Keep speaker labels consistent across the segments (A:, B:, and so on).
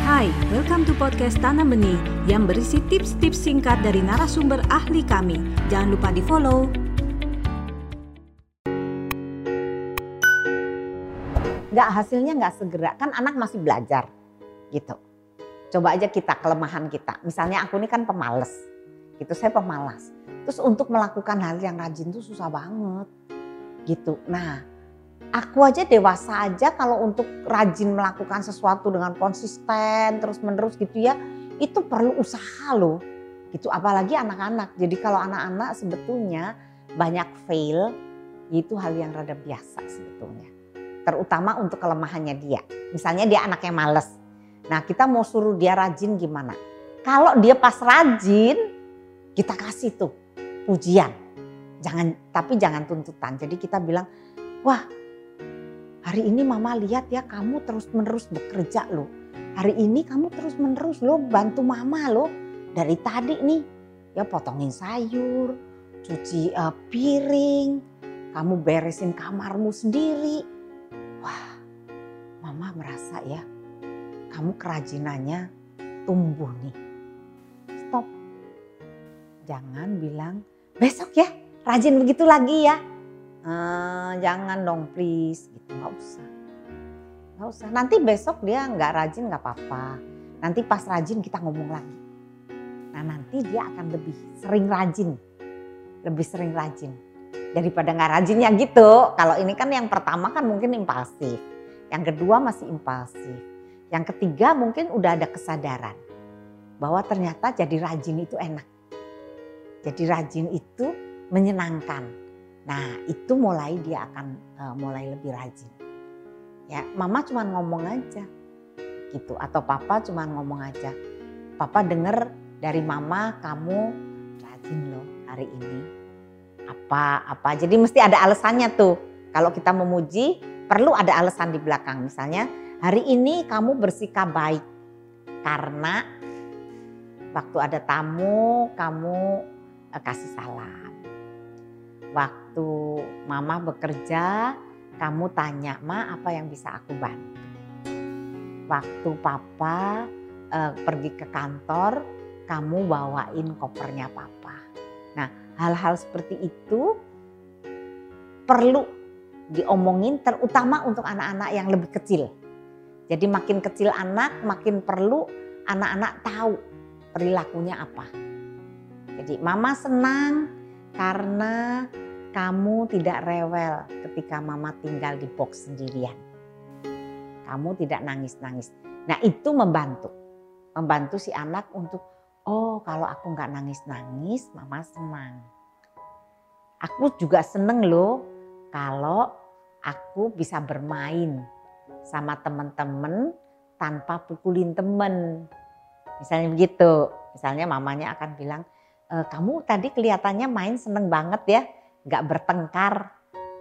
A: Hai, welcome to podcast Tanam Benih yang berisi tips-tips singkat dari narasumber ahli kami. Jangan lupa di follow.
B: Nggak hasilnya nggak segera, kan anak masih belajar gitu. Coba aja kita kelemahan kita. Misalnya aku ini kan pemales, gitu saya pemalas. Terus untuk melakukan hal yang rajin tuh susah banget gitu. Nah aku aja dewasa aja kalau untuk rajin melakukan sesuatu dengan konsisten terus menerus gitu ya itu perlu usaha loh. Gitu apalagi anak-anak. Jadi kalau anak-anak sebetulnya banyak fail itu hal yang rada biasa sebetulnya. Terutama untuk kelemahannya dia. Misalnya dia anak yang males. Nah kita mau suruh dia rajin gimana? Kalau dia pas rajin kita kasih tuh pujian. Jangan tapi jangan tuntutan. Jadi kita bilang wah Hari ini mama lihat ya kamu terus menerus bekerja loh. Hari ini kamu terus menerus loh bantu mama loh. Dari tadi nih ya potongin sayur, cuci uh, piring, kamu beresin kamarmu sendiri. Wah mama merasa ya kamu kerajinannya tumbuh nih. Stop. Jangan bilang besok ya rajin begitu lagi ya uh, jangan dong please gitu. Nggak usah. Nggak usah. Nanti besok dia nggak rajin nggak apa-apa. Nanti pas rajin kita ngomong lagi. Nah nanti dia akan lebih sering rajin. Lebih sering rajin. Daripada nggak rajinnya gitu. Kalau ini kan yang pertama kan mungkin impulsif. Yang kedua masih impulsif. Yang ketiga mungkin udah ada kesadaran. Bahwa ternyata jadi rajin itu enak. Jadi rajin itu menyenangkan Nah itu mulai dia akan uh, mulai lebih rajin. Ya mama cuma ngomong aja gitu atau papa cuma ngomong aja. Papa denger dari mama kamu rajin loh hari ini. Apa apa jadi mesti ada alasannya tuh. Kalau kita memuji perlu ada alasan di belakang. Misalnya hari ini kamu bersikap baik karena waktu ada tamu kamu uh, kasih salam waktu mama bekerja, kamu tanya, "Ma, apa yang bisa aku bantu?" Waktu papa uh, pergi ke kantor, kamu bawain kopernya papa. Nah, hal-hal seperti itu perlu diomongin terutama untuk anak-anak yang lebih kecil. Jadi makin kecil anak, makin perlu anak-anak tahu perilakunya apa. Jadi mama senang karena kamu tidak rewel ketika mama tinggal di box sendirian. Kamu tidak nangis-nangis. Nah itu membantu. Membantu si anak untuk, oh kalau aku nggak nangis-nangis mama senang. Aku juga seneng loh kalau aku bisa bermain sama teman-teman tanpa pukulin temen. Misalnya begitu. Misalnya mamanya akan bilang, kamu tadi kelihatannya main seneng banget ya nggak bertengkar,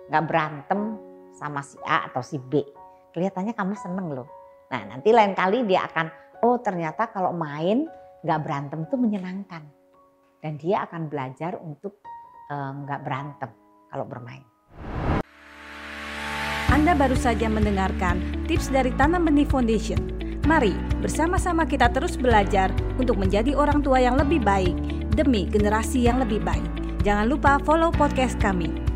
B: nggak berantem sama si A atau si B. Kelihatannya kamu seneng loh. Nah nanti lain kali dia akan, oh ternyata kalau main nggak berantem itu menyenangkan. Dan dia akan belajar untuk uh, nggak berantem kalau bermain.
A: Anda baru saja mendengarkan tips dari Tanam Benih Foundation. Mari bersama-sama kita terus belajar untuk menjadi orang tua yang lebih baik demi generasi yang lebih baik. Jangan lupa follow podcast kami